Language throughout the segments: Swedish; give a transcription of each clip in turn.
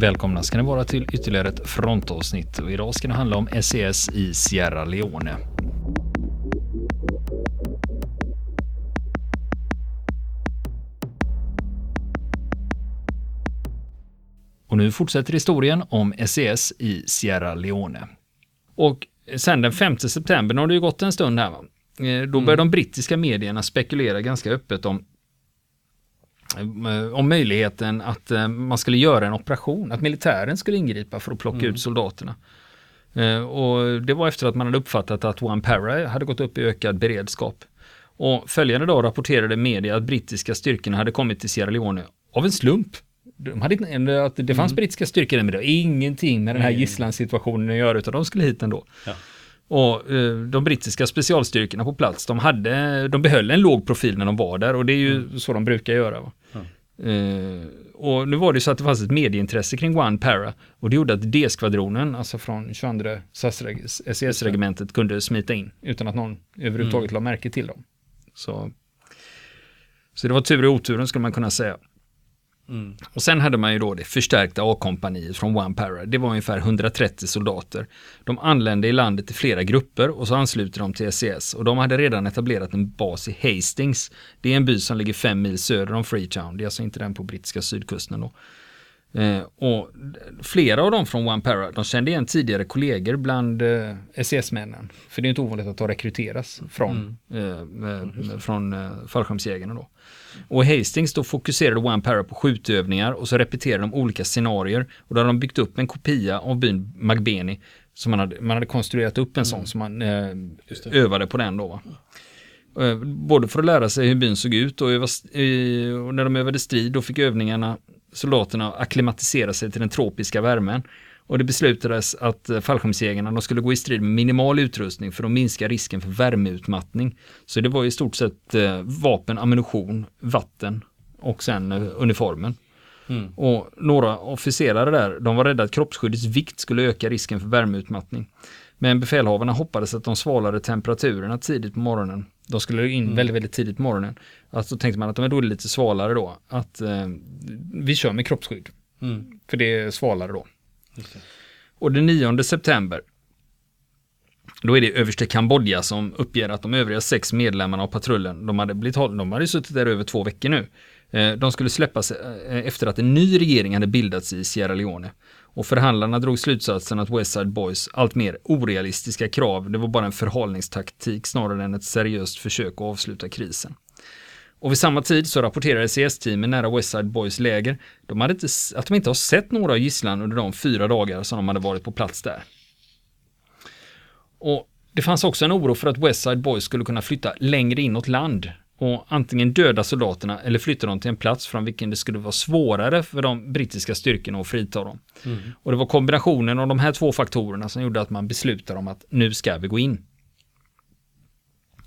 Välkomna ska ni vara till ytterligare ett frontavsnitt och idag ska det handla om SES i Sierra Leone. Och nu fortsätter historien om SES i Sierra Leone. Och sen den 5 september, nu har det ju gått en stund här, va? Eh, då börjar de brittiska medierna spekulera ganska öppet om om möjligheten att eh, man skulle göra en operation, att militären skulle ingripa för att plocka Mm. ut soldaterna. Och det var efter att man hade uppfattat att One Para hade gått upp i ökad beredskap. Och följande dag rapporterade media att brittiska styrkorna hade kommit till Sierra Leone av en slump. De hade inte, att det fanns brittiska styrkor där, men det har ingenting med den här gisslansituationen att göra, utan de skulle hit ändå. Ja. Och eh, de brittiska specialstyrkorna på plats, de, hade, de behöll en låg profil när de var där och det är ju så de brukar göra. Va? Eh, och nu var det så att det fanns ett medieintresse kring One Para och det gjorde att D-skvadronen, alltså från 22 SAS-regementet, kunde smita in utan att någon överhuvudtaget la märke till dem. Så, så det var tur i oturen skulle man kunna säga. Mm. Och sen hade man ju då det förstärkta A-kompaniet från One Para. Det var ungefär 130 soldater. De anlände i landet i flera grupper och så ansluter de till SES. Och de hade redan etablerat en bas i Hastings. Det är en by som ligger fem mil söder om Freetown. Det är alltså inte den på brittiska sydkusten då. Eh, och flera av dem från One Para, de kände igen tidigare kollegor bland eh, SES-männen. För det är inte ovanligt att de rekryteras från, eh, med, från eh, fallskärmsjägarna då. Och Hastings då fokuserade One Para på skjutövningar och så repeterade de olika scenarier. Och då hade de byggt upp en kopia av byn Magbeni. Så man hade, man hade konstruerat upp en sån som man eh, övade på den då. Va? Eh, Både för att lära sig hur byn såg ut och, öva, eh, och när de övade strid då fick övningarna soldaterna akklimatisera sig till den tropiska värmen. Och det beslutades att eh, fallskärmsjägarna de skulle gå i strid med minimal utrustning för att minska risken för värmeutmattning. Så det var i stort sett eh, vapen, ammunition, vatten och sen eh, uniformen. Mm. Och några officerare där, de var rädda att kroppsskyddets vikt skulle öka risken för värmeutmattning. Men befälhavarna hoppades att de svalade temperaturerna tidigt på morgonen. De skulle in väldigt, väldigt tidigt på morgonen. Alltså tänkte man att de är lite svalare då. Att eh, vi kör med kroppsskydd. Mm. För det är svalare då. Det. Och den 9 september då är det överste Kambodja som uppger att de övriga sex medlemmarna av patrullen, de hade, blivit, de hade suttit där över två veckor nu. Eh, De skulle släppas eh, efter att en ny regering hade bildats i Sierra Leone. Och förhandlarna drog slutsatsen att West Side Boys allt mer orealistiska krav, det var bara en förhalningstaktik snarare än ett seriöst försök att avsluta krisen. Och vid samma tid så rapporterade CS-teamen nära West Side Boys läger de hade inte, att de inte har sett några av gisslan under de fyra dagar som de hade varit på plats där. Och det fanns också en oro för att West Side Boys skulle kunna flytta längre inåt land och antingen döda soldaterna eller flytta dem till en plats från vilken det skulle vara svårare för de brittiska styrkorna att frita dem. Och det var kombinationen av de här två faktorerna som gjorde att man beslutade om att nu ska vi gå in.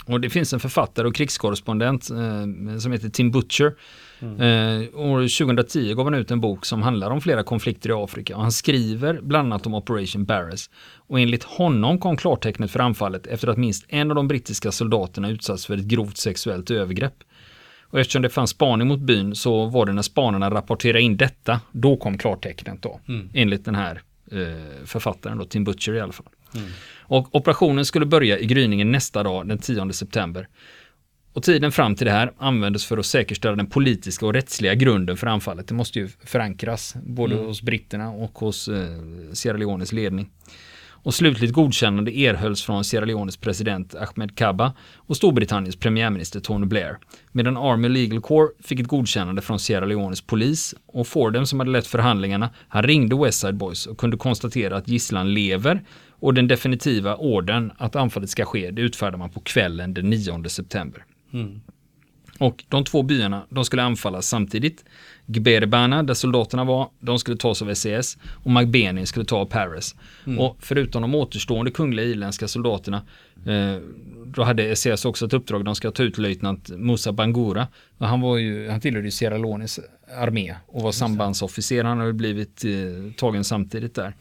Och det finns en författare och krigskorrespondent eh, som heter Tim Butcher. Eh, år 2010 gav han ut en bok som handlar om flera konflikter i Afrika och han skriver bland annat om Operation Barrett. Och enligt honom kom klartecknet för anfallet efter att minst en av de brittiska soldaterna utsatts för ett grovt sexuellt övergrepp. Och eftersom det fanns spaning mot byn så var det när spanarna rapporterade in detta, då kom klartecknet då. Enligt den här eh, författaren då, Tim Butcher i alla fall. Och operationen skulle börja i gryningen nästa dag, den 10 september. Och tiden fram till det här användes för att säkerställa den politiska och rättsliga grunden för anfallet. Det måste ju förankras både hos britterna och hos eh, Sierra Leones ledning. Och slutligt godkännande erhölls från Sierra Leones president Ahmed Kaba och Storbritanniens premiärminister Tony Blair. Medan Army Legal Corps fick ett godkännande från Sierra Leones polis och Fordham som hade lett förhandlingarna, han ringde West Side Boys och kunde konstatera att gisslan lever och den definitiva orden att anfallet ska ske, det utfärdar man på kvällen den 9 september. Och de två byarna, de skulle anfallas samtidigt. Gberebana, där soldaterna var, de skulle tas av SES och Magbeni skulle ta av Paris. Och förutom de återstående kungliga irländska soldaterna, eh, då hade SES också ett uppdrag, de ska ta ut löjtnant Musa Bangura. Och han, var ju, han tillhörde ju Sierra Leones armé och var sambandsofficer, han hade blivit eh, tagen samtidigt där.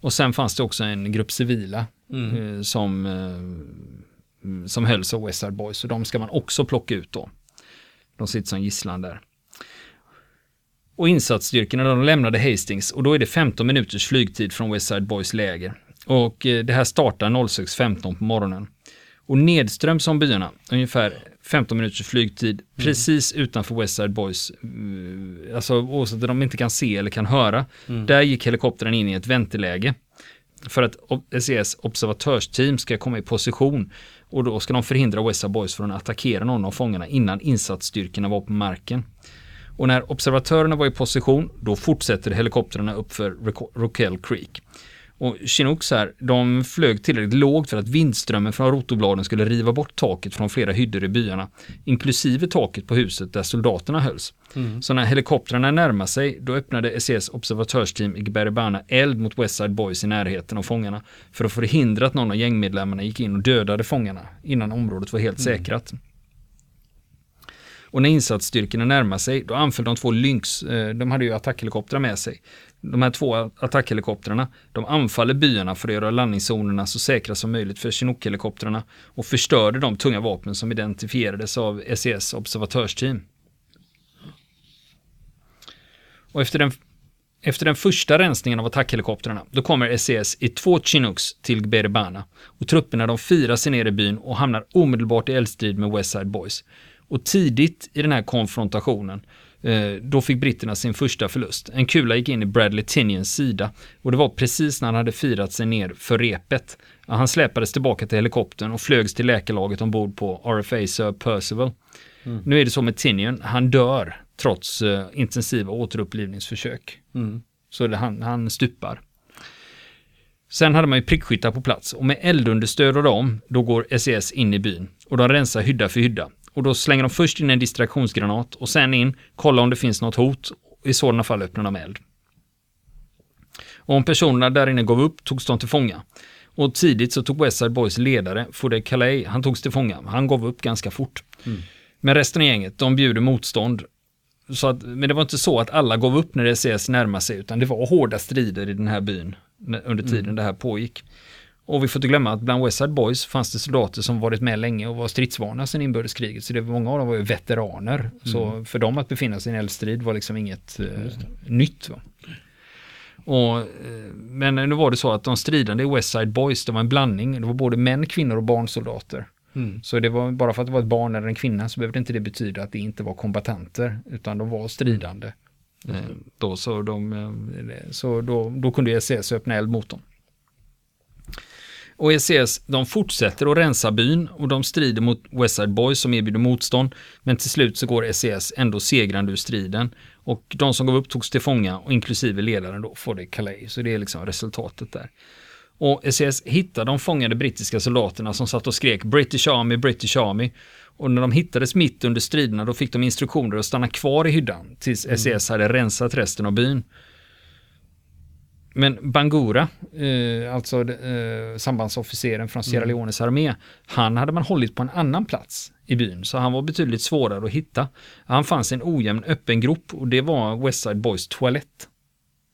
Och sen fanns det också en grupp civila eh, som, eh, som hölls av West Side Boys, så de ska man också plocka ut då. De sitter som gisslan där. Och insatsstyrkorna de lämnade Hastings och då är det 15 minuters flygtid från West Side Boys läger. Och eh, det här startar 06.15 på morgonen. Och nedströms om byarna, ungefär 15 minuters flygtid, precis utanför West Side Boys, eh, alltså oavsett om de inte kan se eller kan höra, där gick helikoptern in i ett vänteläge. För att SES observatörsteam ska komma i position och då ska de förhindra Wessa Boys från att attackera någon av fångarna innan insatsstyrkorna var på marken. Och när observatörerna var i position, då fortsätter helikoptrarna uppför Rockell Creek. Och Chinooks här, de flög tillräckligt lågt för att vindströmmen från rotorbladen skulle riva bort taket från flera hyddor i byarna, inklusive taket på huset där soldaterna hölls. Mm. Så när helikoptrarna närmade sig, då öppnade SES observatörsteam i Gberibana eld mot Westside Boys i närheten av fångarna för att förhindra att någon av gängmedlemmarna gick in och dödade fångarna innan området var helt mm. säkrat. Och när insatsstyrkorna närmade sig, då anföll de två Lynx, eh, de hade ju attackhelikoptrar med sig. De här två attackhelikoptrarna, de anfaller byarna för att göra landningszonerna så säkra som möjligt för Chinook-helikoptrarna och förstörde de tunga vapen som identifierades av SES observatörsteam. Och efter den, efter den första rensningen av attackhelikoptrarna, då kommer SES i två Chinooks till Gberibana och trupperna de firar sig ner i byn och hamnar omedelbart i eldstrid med Westside Boys. Och tidigt i den här konfrontationen då fick britterna sin första förlust. En kula gick in i Bradley Tinians sida och det var precis när han hade firat sig ner för repet. Han släpades tillbaka till helikoptern och flögs till läkarlaget ombord på RFA Sir Percival. Mm. Nu är det så med Tinian, han dör trots uh, intensiva återupplivningsförsök. Mm. Så det, han, han stupar. Sen hade man ju prickskyttar på plats och med eldunderstöd av dem, då går SES e in i byn och de rensar hydda för hydda. Och då slänger de först in en distraktionsgranat och sen in, kolla om det finns något hot. I sådana fall öppnar de eld. Och om personerna där inne gav upp togs de till fånga. Och tidigt så tog Westside Boys ledare, Fode Calais, han togs till fånga. Han gav upp ganska fort. Mm. Men resten av gänget, de bjuder motstånd. Så att, men det var inte så att alla gav upp när det ses närma sig, utan det var hårda strider i den här byn under tiden mm. det här pågick. Och vi får inte glömma att bland Westside Boys fanns det soldater som varit med länge och var stridsvana sedan inbördeskriget. Så det var, många av dem var ju veteraner. Mm. Så för dem att befinna sig i en eldstrid var liksom inget eh, nytt. Va? Och, eh, men nu var det så att de stridande i Westside Boys, det var en blandning. Det var både män, kvinnor och barnsoldater. Mm. Så det var bara för att det var ett barn eller en kvinna så behövde inte det betyda att det inte var kombatanter, utan de var stridande. Mm. Då, så de, eh, så då, då kunde SS öppna eld mot dem. Och ECS de fortsätter att rensa byn och de strider mot Westside Boys som erbjuder motstånd. Men till slut så går ECS ändå segrande ur striden. Och de som gav upp togs till fånga och inklusive ledaren då får det Calais. Så det är liksom resultatet där. Och ECS hittar de fångade brittiska soldaterna som satt och skrek British Army, British Army. Och när de hittades mitt under striderna då fick de instruktioner att stanna kvar i hyddan tills SES hade rensat resten av byn. Men Bangura, eh, alltså eh, sambandsofficeren från Sierra mm. Leones armé, han hade man hållit på en annan plats i byn, så han var betydligt svårare att hitta. Han fanns i en ojämn öppen grop och det var Westside Boys toalett.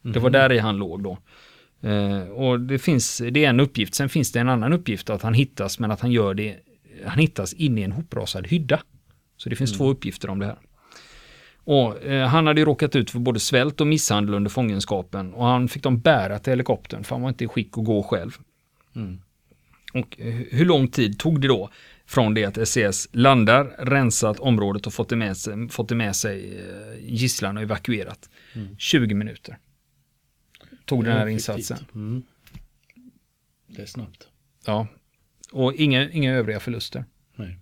Mm. Det var mhm. där i han låg då. Eh, och det finns, det är en uppgift, sen finns det en annan uppgift att han hittas, men att han gör det, han hittas inne i en hoprasad hydda. Så det finns mm. två uppgifter om det här. Och, eh, han hade ju råkat ut för både svält och misshandel under fångenskapen och han fick dem bära till helikoptern för han var inte i skick att gå själv. Mm. Och eh, hur lång tid tog det då från det att SES landar, rensat området och fått det med sig, fått det med sig eh, gisslan och evakuerat? Mm. 20 minuter. Tog den här insatsen. Mm. Det är snabbt. Ja, och inga, inga övriga förluster. Nej.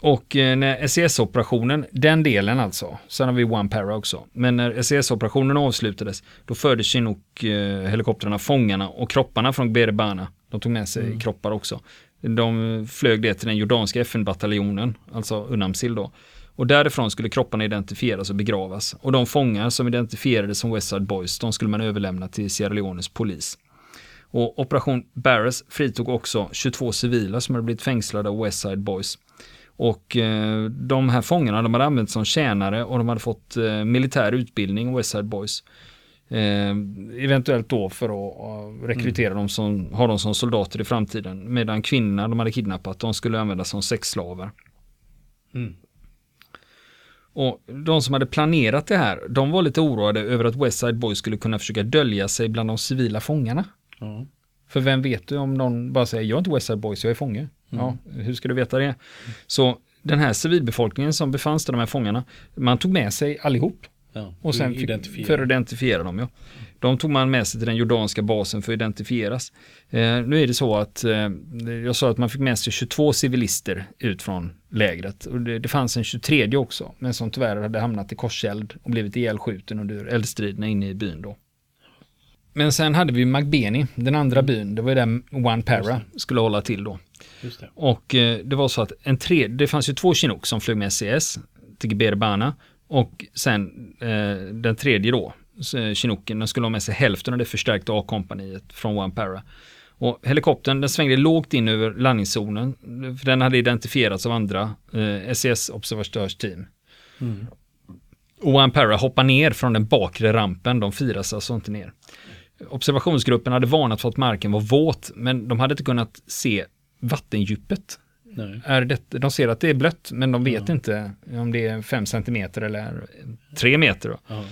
Och eh, när SES-operationen, den delen alltså, sen har vi One Para också, men när SES-operationen avslutades, då förde Chinook-helikoptrarna fångarna och kropparna från Berebana. De tog med sig mm. kroppar också. De flög det till den jordanska FN-bataljonen, alltså UNAMSIL då. Och därifrån skulle kropparna identifieras och begravas. Och de fångar som identifierades som Westside Boys, de skulle man överlämna till Sierra Leones polis. Och Operation Barras fritog också 22 civila som hade blivit fängslade av Westside Boys. Och eh, de här fångarna de hade använts som tjänare och de hade fått eh, militär utbildning, Westside Boys. Eh, eventuellt då för att rekrytera mm. dem som, ha dem som soldater i framtiden. Medan kvinnorna de hade kidnappat, de skulle användas som sexslavar. Mm. Och de som hade planerat det här, de var lite oroade över att West Side Boys skulle kunna försöka dölja sig bland de civila fångarna. Ja. För vem vet du om någon bara säger jag är inte West Side Boys, jag är fånge. Ja, hur ska du veta det? Så den här civilbefolkningen som befanns där, de här fångarna, man tog med sig allihop. Ja. Och sen identifiera. för att identifiera dem, ja. De tog man med sig till den jordanska basen för att identifieras. Eh, nu är det så att eh, jag sa att man fick med sig 22 civilister ut från lägret. Och det, det fanns en 23 också, men som tyvärr hade hamnat i korseld och blivit ihjälskjuten under eldstriderna inne i byn då. Men sen hade vi Magbeni, den andra byn, det var ju där One Para skulle hålla till då. Det. Och eh, det var så att en tre, det fanns ju två Chinook som flög med CS till Geberbana och sen eh, den tredje då, så, Chinooken, den skulle ha med sig hälften av det förstärkta A-kompaniet från One Para. Och helikoptern den svängde lågt in över landningszonen, för den hade identifierats av andra eh, SES-observatörsteam. Mm. Och One Para hoppar ner från den bakre rampen, de firas alltså inte ner. Observationsgruppen hade varnat för att marken var våt, men de hade inte kunnat se vattendjupet. Nej. Är det, de ser att det är blött, men de vet Ja. inte om det är 5 cm eller 3 meter. Ja.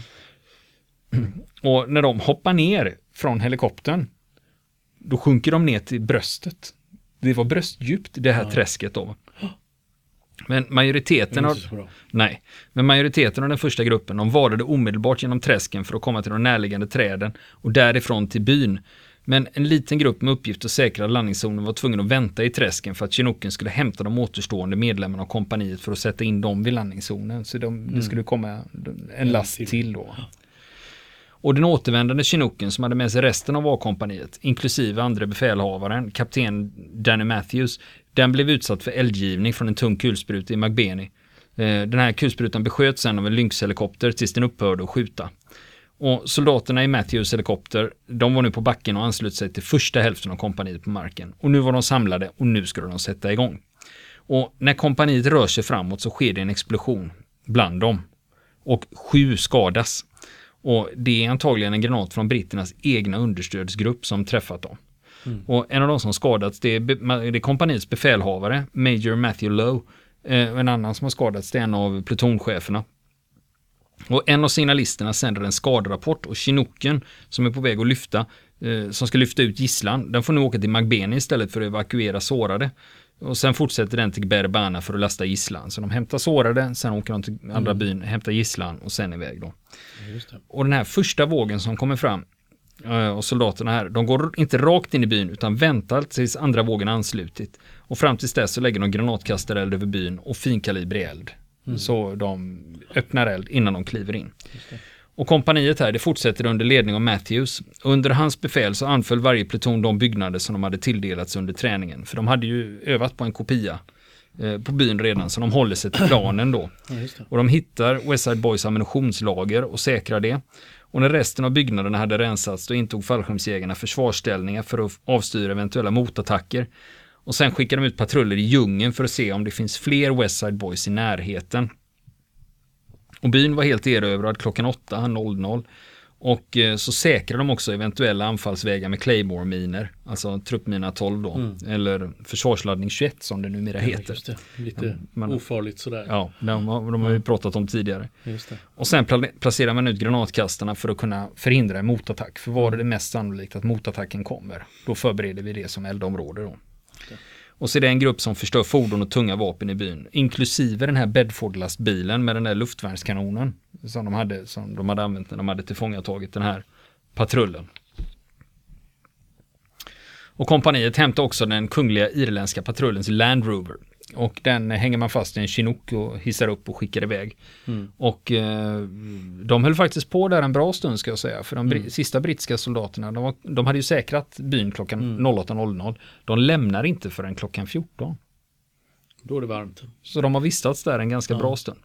Och när de hoppar ner från helikoptern, då sjunker de ner till bröstet. Det var bröstdjupt, det här Ja. träsket då. Men majoriteten av, nej, men majoriteten av den första gruppen, de vadade omedelbart genom träsken för att komma till de närliggande träden och därifrån till byn. Men en liten grupp med uppgift att säkra landningszonen var tvungen att vänta i träsken för att Chinooken skulle hämta de återstående medlemmarna av kompaniet för att sätta in dem vid landningszonen. Så de, det skulle komma en last till. då. Och den återvändande Chinooken som hade med sig resten av A-kompaniet, inklusive andra befälhavaren, kapten Danny Matthews, den blev utsatt för eldgivning från en tung kulspruta i Magbeni. Eh, Den här kulsprutan besköts sen av en Lynx-helikopter tills den upphörde att skjuta. Och soldaterna i Matthews helikopter, de var nu på backen och anslöt sig till första hälften av kompaniet på marken. Och nu var de samlade och nu skulle de sätta igång. Och när kompaniet rör sig framåt så sker det en explosion bland dem. Och sju skadas. Och det är antagligen en granat från britternas egna understödsgrupp som träffat dem. Och en av de som skadats det är, det är kompaniets befälhavare, Major Matthew Lowe. Eh, en annan som har skadats det är en av plutoncheferna. Och en av signalisterna sänder en skaderapport och Chinooken som är på väg att lyfta, eh, som ska lyfta ut gisslan, den får nu åka till Magbeni istället för att evakuera sårade. Och sen fortsätter den till Berbana för att lasta gisslan. Så de hämtar sårade, sen åker de till andra byn, hämtar gisslan och sen iväg då. Och den här första vågen som kommer fram eh, och soldaterna här, de går inte rakt in i byn utan väntar tills andra vågen anslutit. Och fram tills dess så lägger de granatkastareld över byn och finkalibrig eld. Så de öppnar eld innan de kliver in. Och kompaniet här, det fortsätter under ledning av Matthews. Under hans befäl så anföll varje pluton de byggnader som de hade tilldelats under träningen. För de hade ju övat på en kopia eh, på byn redan, så de håller sig till planen då. Ja. Och de hittar Westside Boys ammunitionslager och säkrar det. Och när resten av byggnaderna hade rensats då intog fallskärmsjägarna försvarsställningar för att avstyra eventuella motattacker. Och sen skickar de ut patruller i djungeln för att se om det finns fler Westside Boys i närheten. Och byn var helt erövrad klockan 8.00. Och eh, så säkrar de också eventuella anfallsvägar med Claymore-miner, alltså truppmina 12 då, eller försvarsladdning 21 som det numera Ja, heter. just det. Lite man- ofarligt sådär. Ja, de, har- de har vi pratat om tidigare. Det. Och sen pla- placerar man ut granatkastarna för att kunna förhindra en motattack. För var är det mest sannolikt att motattacken kommer? Då förbereder vi det som eldområde då. Och så är det en grupp som förstör fordon och tunga vapen i byn. Inklusive den här Bedford-lastbilen med den där luftvärnskanonen. Som de hade, som de hade använt när de hade tillfångatagit den här patrullen. Och kompaniet hämtar också den kungliga irländska patrullens Land Rover. Och den hänger man fast i en chinook och hissar upp och skickar iväg. Mm. Och eh, de höll faktiskt på där en bra stund ska jag säga. För de bri- sista brittiska soldaterna, de, var, de hade ju säkrat byn klockan 08.00. De lämnar inte förrän klockan 14. Då är det varmt. Så de har vistats där en ganska bra stund.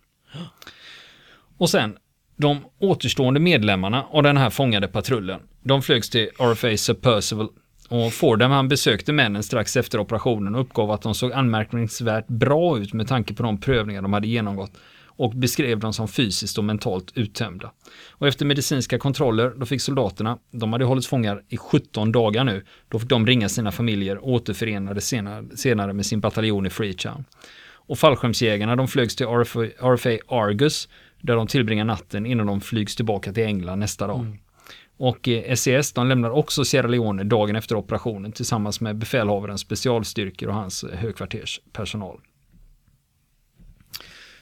Och sen, de återstående medlemmarna av den här fångade patrullen, de flögs till RFA Sir Percival och Fordham han besökte männen strax efter operationen och uppgav att de såg anmärkningsvärt bra ut med tanke på de prövningar de hade genomgått och beskrev dem som fysiskt och mentalt uttömda. Och efter medicinska kontroller, då fick soldaterna, de hade hållits fångar i 17 dagar nu, då fick de ringa sina familjer och återförenades senare, senare med sin bataljon i Freetown. Och fallskärmsjägarna de flögs till RFA, RFA Argus där de tillbringar natten innan de flygs tillbaka till England nästa dag. Mm. Och eh, SES de lämnar också Sierra Leone dagen efter operationen tillsammans med befälhavarens specialstyrkor och hans eh, högkvarterspersonal.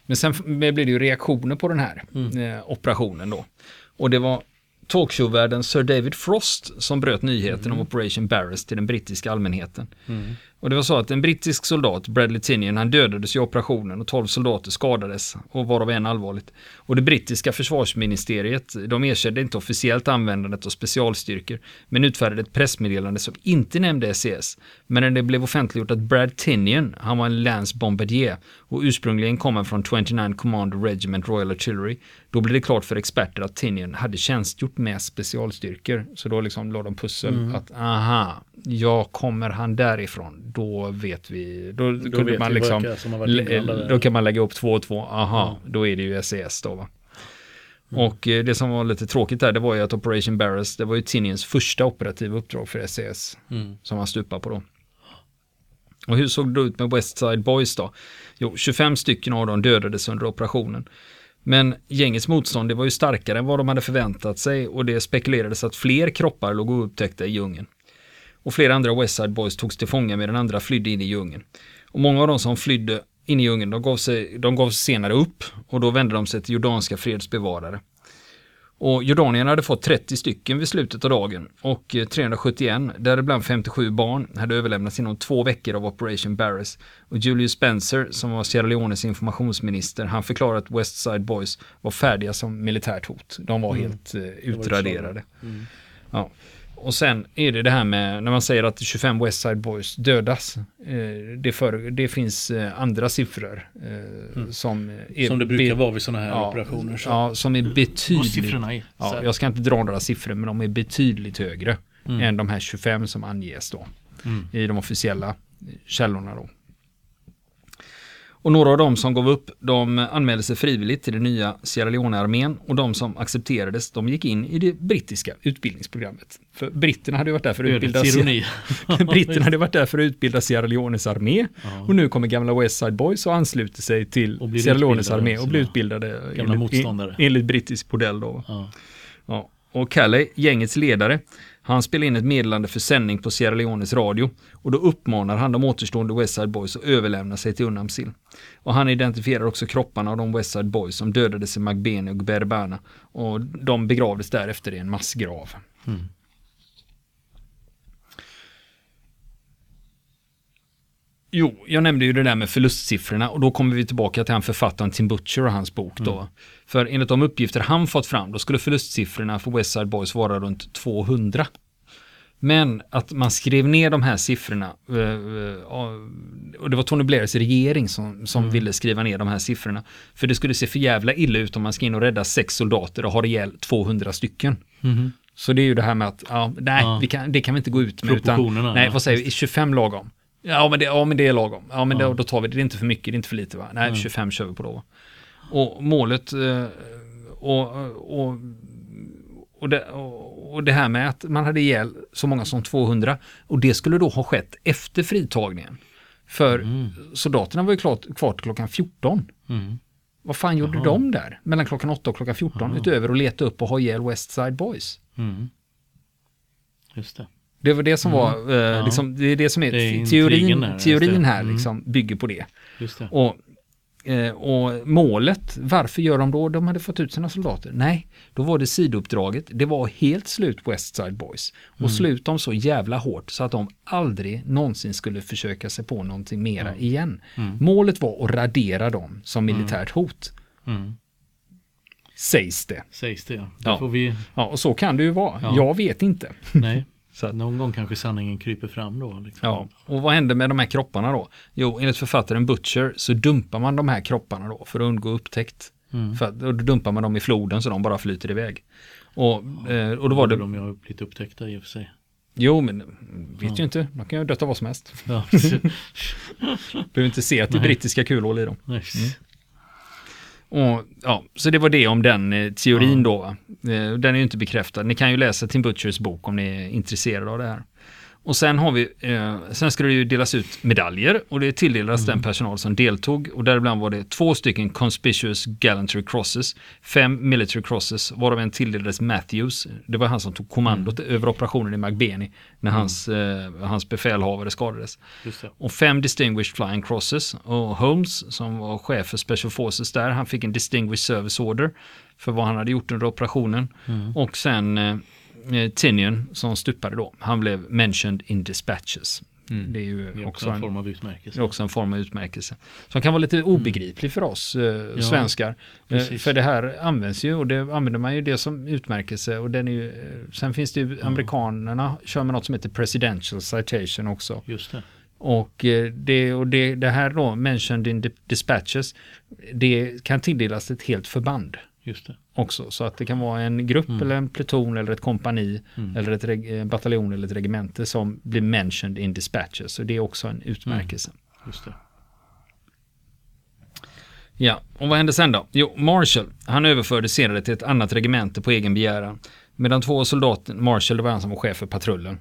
Men sen blev det ju reaktioner på den här eh, operationen då. Och det var talkshowvärden Sir David Frost som bröt nyheten om Operation Barris till den brittiska allmänheten. Och det var så att en brittisk soldat, Bradley Tinian, han dödades i operationen och 12 soldater skadades och varav en allvarligt. Och det brittiska försvarsministeriet, de erkände inte officiellt användandet av specialstyrkor, men utfärdade ett pressmeddelande som inte nämnde SES. Men när det blev offentliggjort att Brad Tinian, han var en Lance Bombardier och ursprungligen kom han från 29 Command Regiment Royal Artillery, då blev det klart för experter att Tinian hade tjänstgjort med specialstyrkor. Så då liksom lade de pussel att aha, ja kommer han därifrån, då vet vi, då, kunde vet man liksom, då kan man lägga upp två och två, aha, då är det ju SES då va. Och eh, det som var lite tråkigt där, det var ju att Operation Barris, det var ju Tinians första operativa uppdrag för SES Mm. som han stupade på då. Och hur såg det ut med West Side Boys då? Jo, 25 stycken av dem dödades under operationen. Men gängets motstånd det var ju starkare än vad de hade förväntat sig och det spekulerades att fler kroppar låg oupptäckta i djungeln. Och flera andra West Side Boys togs till fånga medan andra flydde in i djungeln. Och många av de som flydde in i djungeln, de gav sig, de gav senare upp och då vände de sig till jordanska fredsbevarare. Och jordanierna hade fått 30 stycken vid slutet av dagen och eh, 371, däribland 57 barn, hade överlämnats inom två veckor av Operation Barris. Och Julius Spencer, som var Sierra Leones informationsminister, han förklarade att West Side Boys var färdiga som militärt hot. De var helt eh, utraderade. Ja. Och sen är det det här med när man säger att 25 West Side Boys dödas. Eh, det, för, det finns eh, andra siffror eh, som är Som det brukar vara vid sådana här ja, operationer. Så. Ja, som är Vad betydligt siffrorna är. Ja, jag ska inte dra några siffror, men de är betydligt högre Mm. än de här 25 som anges då Mm. i de officiella källorna då. Och några av dem som gav upp, de anmälde sig frivilligt till den nya Sierra Leone-armén och de som accepterades, de gick in i det brittiska utbildningsprogrammet. För britterna hade varit där för att utbilda. Britterna hade varit där för att utbilda Sierra Leones armé Ja. och nu kommer gamla West Side Boys och ansluter sig till Sierra Leones armé och blir utbildade enligt, enligt brittisk modell då. Ja. Ja. Och Calle, gängets ledare, han spelar in ett meddelande för sändning på Sierra Leones radio och då uppmanar han de återstående West Side Boys att överlämna sig till Unamsil. Och han identifierar också kropparna av de West Side Boys som dödades i Magbene och Berbana och de begravdes därefter i en massgrav. Mm. Jo, jag nämnde ju det där med förlustsiffrorna och då kommer vi tillbaka till han författaren Tim Butcher och hans bok då. För enligt de uppgifter han fått fram, då skulle förlustsiffrorna för West Side Boys vara runt 200. Men att man skrev ner de här siffrorna, eh, eh, och det var Tony Blairs regering som, som ville skriva ner de här siffrorna. För det skulle se för jävla illa ut om man ska in och rädda sex soldater och ha ihjäl 200 stycken. Mhm. Så det är ju det här med att, ja, nej, Ja. Kan, det kan vi inte gå ut med. Utan, nej, vad säger vi, är 25 lagom? Ja men, det, ja, men det är lagom. Ja, men Ja. Då, då tar vi det. Det är inte för mycket, det är inte för lite va? Nej, Mm. 25 kör vi på då. va? Och målet eh, och, och, och, det, och, och det här med att man hade ihjäl så många som 200 och det skulle då ha skett efter fritagningen. För Mm. soldaterna var ju klart, kvar till klockan 14. Mm. Vad fan gjorde Jaha. de där mellan klockan 8 och klockan 14 Jaha. utöver att leta upp och ha ihjäl West Side Boys? Mm. Just det. Det var det som Mm. var, eh, Ja. liksom, det är det som är, Det är teorin, just teorin här Mm. liksom bygger på det. Det. Och, eh, och målet, varför gör de då? De hade fått ut sina soldater. Nej, då var det sidouppdraget. Det var helt slut West Side Boys. Och Mm. slut dem så jävla hårt så att de aldrig någonsin skulle försöka sig på någonting mera Mm. igen. Mm. Målet var att radera dem som militärt hot. Mm. Sägs det. Sägs det ja. Ja. får vi, Ja, och så kan det ju vara. Ja. Jag vet inte. nej. Så att, Någon gång kanske sanningen kryper fram då. Liksom. Ja, och vad händer med de här kropparna då? Jo, enligt författaren Butcher så dumpar man de här kropparna då för att undgå upptäckt. Mm. För och då dumpar man dem i floden så de bara flyter iväg. Och, eh, och då var det, de ju ha blivit upptäckta i och för sig. jo men vet Ja. ju inte, man kan ju dött av vad som helst. Ja. Behöver inte se att det är brittiska kulhål i dem. Nej. Och, ja, så det var det om den eh, teorin Ja. då. Eh, den är ju inte bekräftad. Ni kan ju läsa Tim Butchers bok om ni är intresserade av det här. Och sen har vi, eh, sen ska det ju delas ut medaljer och det tilldelas den personal som deltog och däribland var det två stycken Conspicuous Gallantry Crosses, fem Military Crosses, varav en tilldelades Matthews. Det var han som tog kommandot över operationen i McBeni när hans, eh, hans befälhavare skadades. Och fem Distinguished Flying Crosses. Och Holmes, som var chef för Special Forces där, han fick en Distinguished Service Order för vad han hade gjort under operationen. Och sen eh, Tinian, som stupade då, han blev mentioned in dispatches. Det är ju Det är också en form av det utmärkelse. är också en form av utmärkelse. Som kan vara lite obegriplig för oss eh, svenskar. Eh, för det här används ju och det använder man ju det som utmärkelse. Och den är ju, eh, sen finns det ju, amerikanerna kör med något som heter presidential citation också. Just det. Och, eh, det, och det, det här då, mentioned in di- dispatches, det kan tilldelas ett helt förband Just det. Också. Så att det kan vara en grupp eller en pluton eller ett kompani eller ett reg- eh, bataljon eller ett regemente som blir mentioned in dispatches. Så det är också en utmärkelse. Det. Ja, och vad hände sen då? Jo, Marshall, han överfördes senare till ett annat regemente på egen begäran. Medan två soldater, Marshall det var han som var chef för patrullen.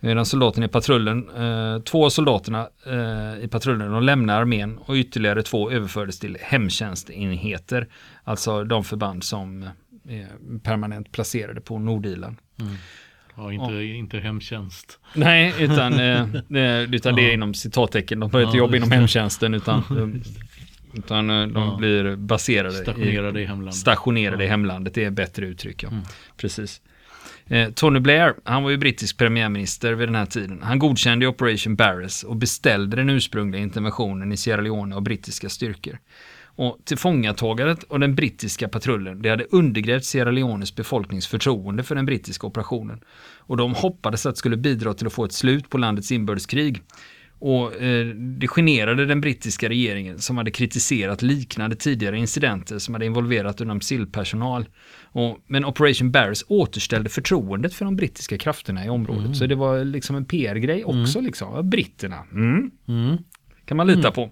Mm. Medan soldaterna i patrullen, eh, två av soldaterna eh, i patrullen, de lämnade armén och ytterligare två överfördes till hemtjänstenheter. Alltså de förband som eh, är permanent placerade på Nordirland. Ja, inte, inte hemtjänst. Nej, utan, eh, utan det är inom citattecken. De har inte Ja, jobb just inom hemtjänsten utan, utan eh, de Ja. blir baserade Stationerade i, i hemlandet. stationerade i hemlandet. Det är ett bättre uttryck. Ja. Precis. Eh, Tony Blair, han var ju brittisk premiärminister vid den här tiden. Han godkände Operation Barris och beställde den ursprungliga interventionen i Sierra Leone av brittiska styrkor. Och tillfångatagandet av den brittiska patrullen, det hade undergrävt Sierra Leones befolknings förtroende för den brittiska operationen. Och de hoppades att det skulle bidra till att få ett slut på landets inbördeskrig. Och eh, det generade den brittiska regeringen som hade kritiserat liknande tidigare incidenter som hade involverat UNAMSIL-personal. Men Operation Barris återställde förtroendet för de brittiska krafterna i området. Så det var liksom en PR-grej också liksom. Ja, Britterna. Mm. Kan man lita på.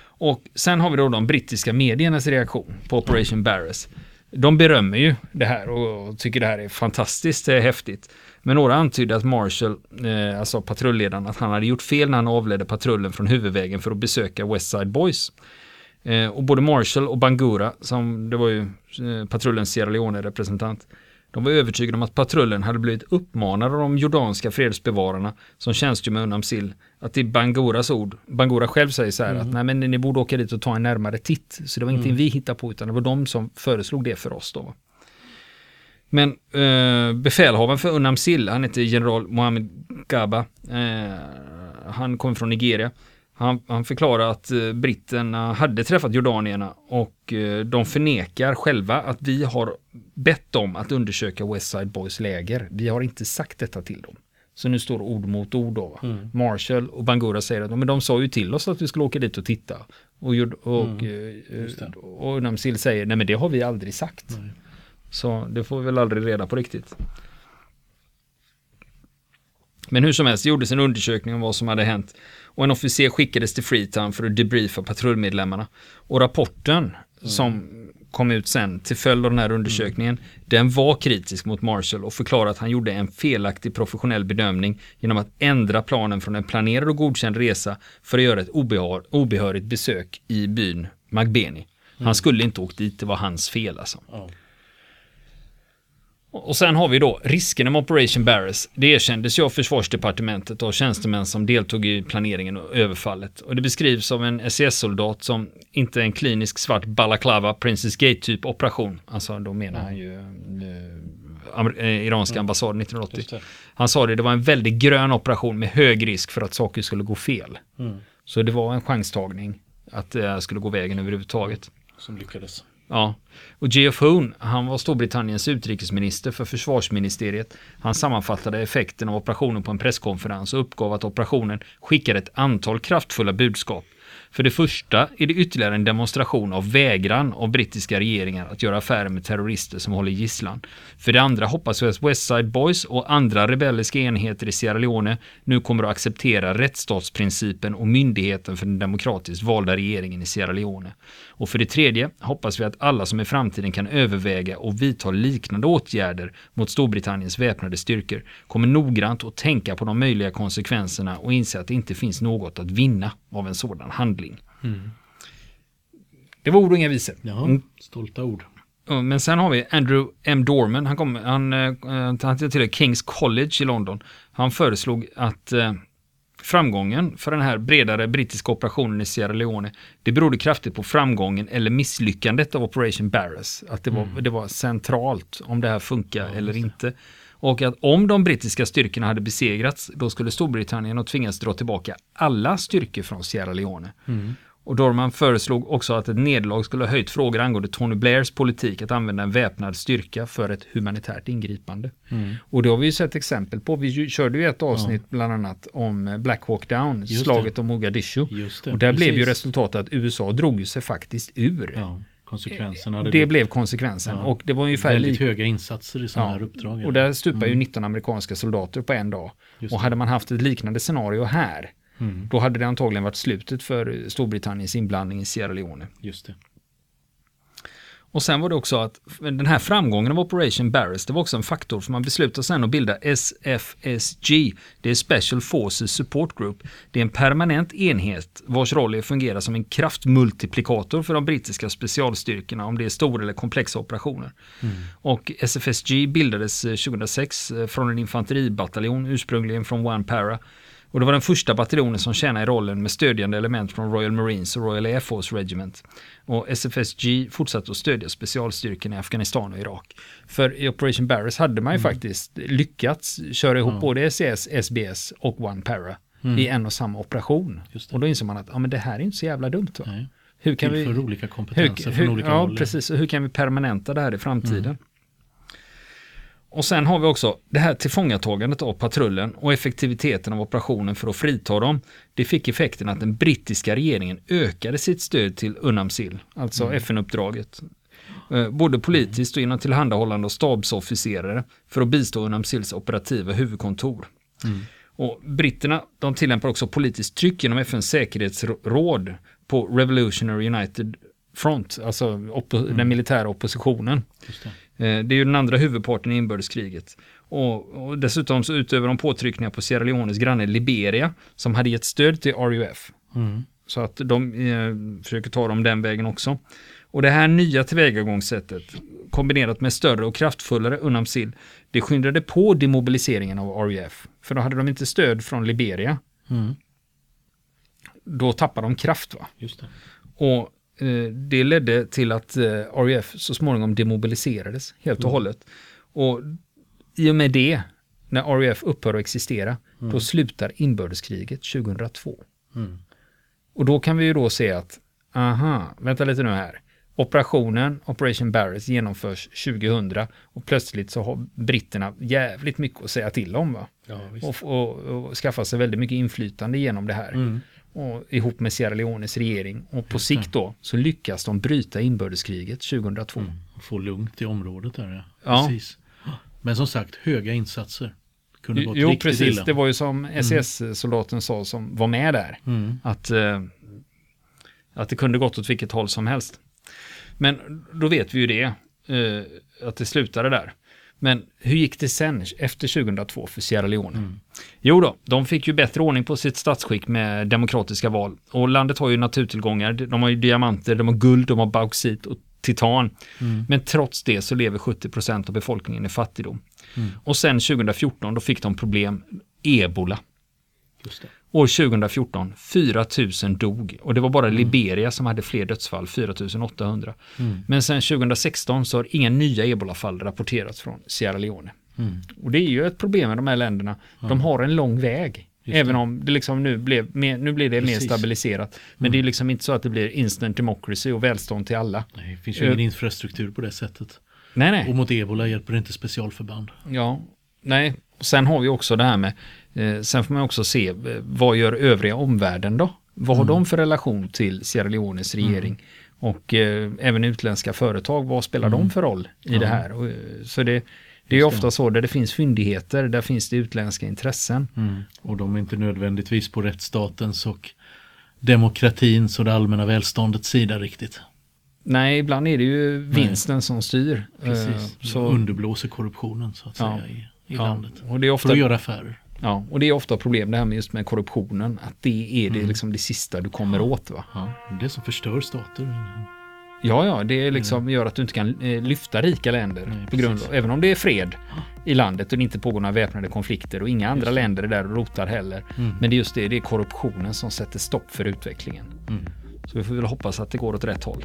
Och sen har vi då de brittiska mediernas reaktion på Operation Barris. De berömmer ju det här och och tycker det här är fantastiskt det är häftigt. Men några antydde att Marshall, eh, alltså patrulledaren, att han hade gjort fel när han avledde patrullen från huvudvägen för att besöka West Side Boys. Eh, och både Marshall och Bangura, som det var ju eh, patrullens Sierra Leone-representant, de var övertygade om att patrullen hade blivit uppmanade av de jordanska fredsbevararna som tjänstgör med UNAMSIL att i Banguras ord, Bangura själv säger så här att nej men ni borde åka dit och ta en närmare titt. Så det var ingenting vi hittade på utan det var de som föreslog det för oss då. Men eh, befälhavaren för UNAMSIL, han heter general Mohammed Gaba. Eh, han kommer från Nigeria. Han, han förklarar att eh, britterna hade träffat jordanierna och eh, de förnekar själva att vi har bett dem att undersöka West Side Boys läger. Vi har inte sagt detta till dem. Så nu står ord mot ord då. va? Marshall och Bangura säger att men de sa ju till oss att vi skulle åka dit och titta. Och, och, eh, och UNAMSIL säger nej men det har vi aldrig sagt. Så det får vi väl aldrig reda på riktigt. Men hur som helst, det gjordes en undersökning om vad som hade hänt. Och en officer skickades till Freetown för att debriefa patrullmedlemmarna. Och rapporten som kom ut sen till följd av den här undersökningen, den var kritisk mot Marshall och förklarade att han gjorde en felaktig professionell bedömning genom att ändra planen från en planerad och godkänd resa för att göra ett obehör, obehörigt besök i byn Magbeni. Han skulle inte åkt dit, det var hans fel alltså. Ja. Och sen har vi då riskerna med Operation Barris. Det erkändes ju av försvarsdepartementet och tjänstemän som deltog i planeringen och överfallet. Och det beskrivs av en SS-soldat som inte en klinisk svart balaklava Princess Gate-typ operation. Alltså då menar han ju eh, eh, iranska ambassaden 1980. Just det. Han sa det, det var en väldigt grön operation med hög risk för att saker skulle gå fel. Mm. Så det var en chanstagning att det skulle gå vägen överhuvudtaget. Som lyckades. Ja, och Geoff Hoon, han var Storbritanniens utrikesminister för försvarsministeriet. Han sammanfattade effekten av operationen på en presskonferens och uppgav att operationen skickade ett antal kraftfulla budskap. För det första är det ytterligare en demonstration av vägran av brittiska regeringar att göra affärer med terrorister som håller gisslan. För det andra hoppas vi att West Side Boys och andra rebelliska enheter i Sierra Leone nu kommer att acceptera rättsstatsprincipen och myndigheten för den demokratiskt valda regeringen i Sierra Leone. Och för det tredje hoppas vi att alla som i framtiden kan överväga och vidta liknande åtgärder mot Storbritanniens väpnade styrkor kommer noggrant att tänka på de möjliga konsekvenserna och inse att det inte finns något att vinna av en sådan handling. Det var ord och inga visor. Ja, Mm. stolta ord. Men sen har vi Andrew M. Dorman, han, kom, han, eh, han tillhör Kings College i London. Han föreslog att eh, framgången för den här bredare brittiska operationen i Sierra Leone, det berodde kraftigt på framgången eller misslyckandet av Operation Barras. Att det var, det var centralt om det här funkar eller inte. Och att om de brittiska styrkorna hade besegrats, då skulle Storbritannien ha tvingats dra tillbaka alla styrkor från Sierra Leone. Och Dorman föreslog också att ett nederlag skulle ha höjt frågor angående Tony Blairs politik att använda en väpnad styrka för ett humanitärt ingripande. Och det har vi ju sett exempel på. Vi körde ju ett avsnitt bland annat om Black Hawk Down, Just slaget om Mogadishu. Det, och där blev ju precis. resultatet att USA drog sig faktiskt ur. Ja, konsekvenserna hade det blivit blev konsekvensen. Ja. Och det var ungefär väldigt höga insatser i sådana här uppdrag. Och där stupar ju 19 amerikanska soldater på en dag. Just Och det. hade man haft ett liknande scenario här, Mm, då hade det antagligen varit slutet för Storbritanniens inblandning i Sierra Leone. just det. Och sen var det också att den här framgången av Operation Barris, det var också en faktor för man beslutade sen att bilda SFSG. Det är Special Forces Support Group. Det är en permanent enhet vars roll är att fungera som en kraftmultiplikator för de brittiska specialstyrkorna om det är stora eller komplexa operationer. Och SFSG bildades eh, 2006 eh, från en infanteribataljon ursprungligen från One Para. Och det var den första bataljonen som tjänade i rollen med stödjande element från Royal Marines och Royal Air Force Regiment. Och SFSG fortsatte att stödja specialstyrkorna i Afghanistan och Irak. För i Operation Barris hade man ju faktiskt lyckats köra ihop både SES, SBS och One Para i en och samma operation. Och då inser man att ja, men det här är inte så jävla dumt. Va? Nej. Hur kan vi, olika kompetenser hur, från hur, olika ja, håll. precis. Och hur kan vi permanenta det här i framtiden? Mm. Och sen har vi också det här tillfångatagandet av patrullen och effektiviteten av operationen för att frita dem. Det fick effekten att den brittiska regeringen ökade sitt stöd till UNAMSIL, alltså Mm. FN-uppdraget. Eh, Både politiskt och genom tillhandahållande av stabsofficerare för att bistå UNAMSILs operativa huvudkontor. Mm. Och britterna de tillämpar också politiskt tryck genom FNs säkerhetsråd på Revolutionary United Front, alltså oppo- den militära oppositionen. Det. Eh, Det är ju den andra huvudparten i inbördeskriget. Och, och dessutom så utöver de påtryckningar på Sierra Leones granne Liberia som hade gett stöd till RUF. Mm. Så att de eh, försöker ta dem den vägen också. Och det här nya tillvägagångssättet kombinerat med större och kraftfullare UNAMSIL det skyndade på demobiliseringen av RUF. För då hade de inte stöd från Liberia. Mm. Då tappade de kraft. va. Och det ledde till att eh, RAF så småningom demobiliserades helt och hållet. Och i och med det, när RAF upphör att existera, då slutar inbördeskriget 2002. Mm. Och då kan vi ju då se att, aha, vänta lite nu här. Operationen, Operation Barrett, genomförs 2000 och plötsligt så har britterna jävligt mycket att säga till om. Va? Ja. Och, och, och skaffa sig väldigt mycket inflytande genom det här. Mm. Och, ihop med Sierra Leones regering. Och på sikt då så lyckas de bryta inbördeskriget 2002. Mm. Få lugnt i området där. Ja. Ja. Precis. Men som sagt, höga insatser. Kunde gått Jo, precis. illa. Det var ju som SS-soldaten sa som var med där. Mm. Att, eh, att det kunde gått åt vilket håll som helst. Men då vet vi ju det. Eh, att det slutade där. Men hur gick det sen efter 2002 för Sierra Leone? Mm. Jo då, de fick ju bättre ordning på sitt statsskick med demokratiska val. Och landet har ju naturtillgångar. De har ju diamanter, de har guld, de har bauxit och titan. Mm. Men trots det så lever 70% av befolkningen i fattigdom. Mm. Och sen 2014 då fick de problem, ebola. Just det. År 2014, 4 000 dog och det var Mm. bara Liberia som hade fler dödsfall, 4 800. Mm. Men sen 2016 så har inga nya ebolafall rapporterats från Sierra Leone. Mm. Och det är ju ett problem med de här länderna. De har en lång väg. Även om det liksom nu blev mer, nu blir det mer Precis. Mm. stabiliserat. Men det är liksom inte så att det blir instant democracy och välstånd till alla. Nej, det finns ju ingen infrastruktur på det sättet. Nej, nej. Och mot ebola hjälper inte specialförband. Ja, nej. Och Sen har vi också det här med, sen får man också se, eh, vad gör övriga omvärlden då? Vad har de för relation till Sierra Leones regering? Och eh, även utländska företag, vad spelar de för roll i det här? Och, eh, så det, det är ofta så där det finns fyndigheter, där finns det utländska intressen. Mm. Och de är inte nödvändigtvis på rättsstatens och demokratins och det allmänna välståndets sida riktigt. Nej, ibland är det ju vinsten som styr. Precis. Eh, Så underblåser korruptionen så att Ja. säga i, i Ja, landet. och det är ofta För att göra affärer. Ja, och det är ofta problem det här med just med korruptionen. Att det är det, liksom det sista du kommer åt. Va? Ja, det som förstör stater. Ja, ja, det liksom gör att du inte kan eh, lyfta rika länder. Nej, på grund av, även om det är fred i landet och det inte pågår några väpnade konflikter och inga andra länder är där och rotar heller. Mm. Men det är just det, det är korruptionen som sätter stopp för utvecklingen. Mm. Så vi får väl hoppas att det går åt rätt håll.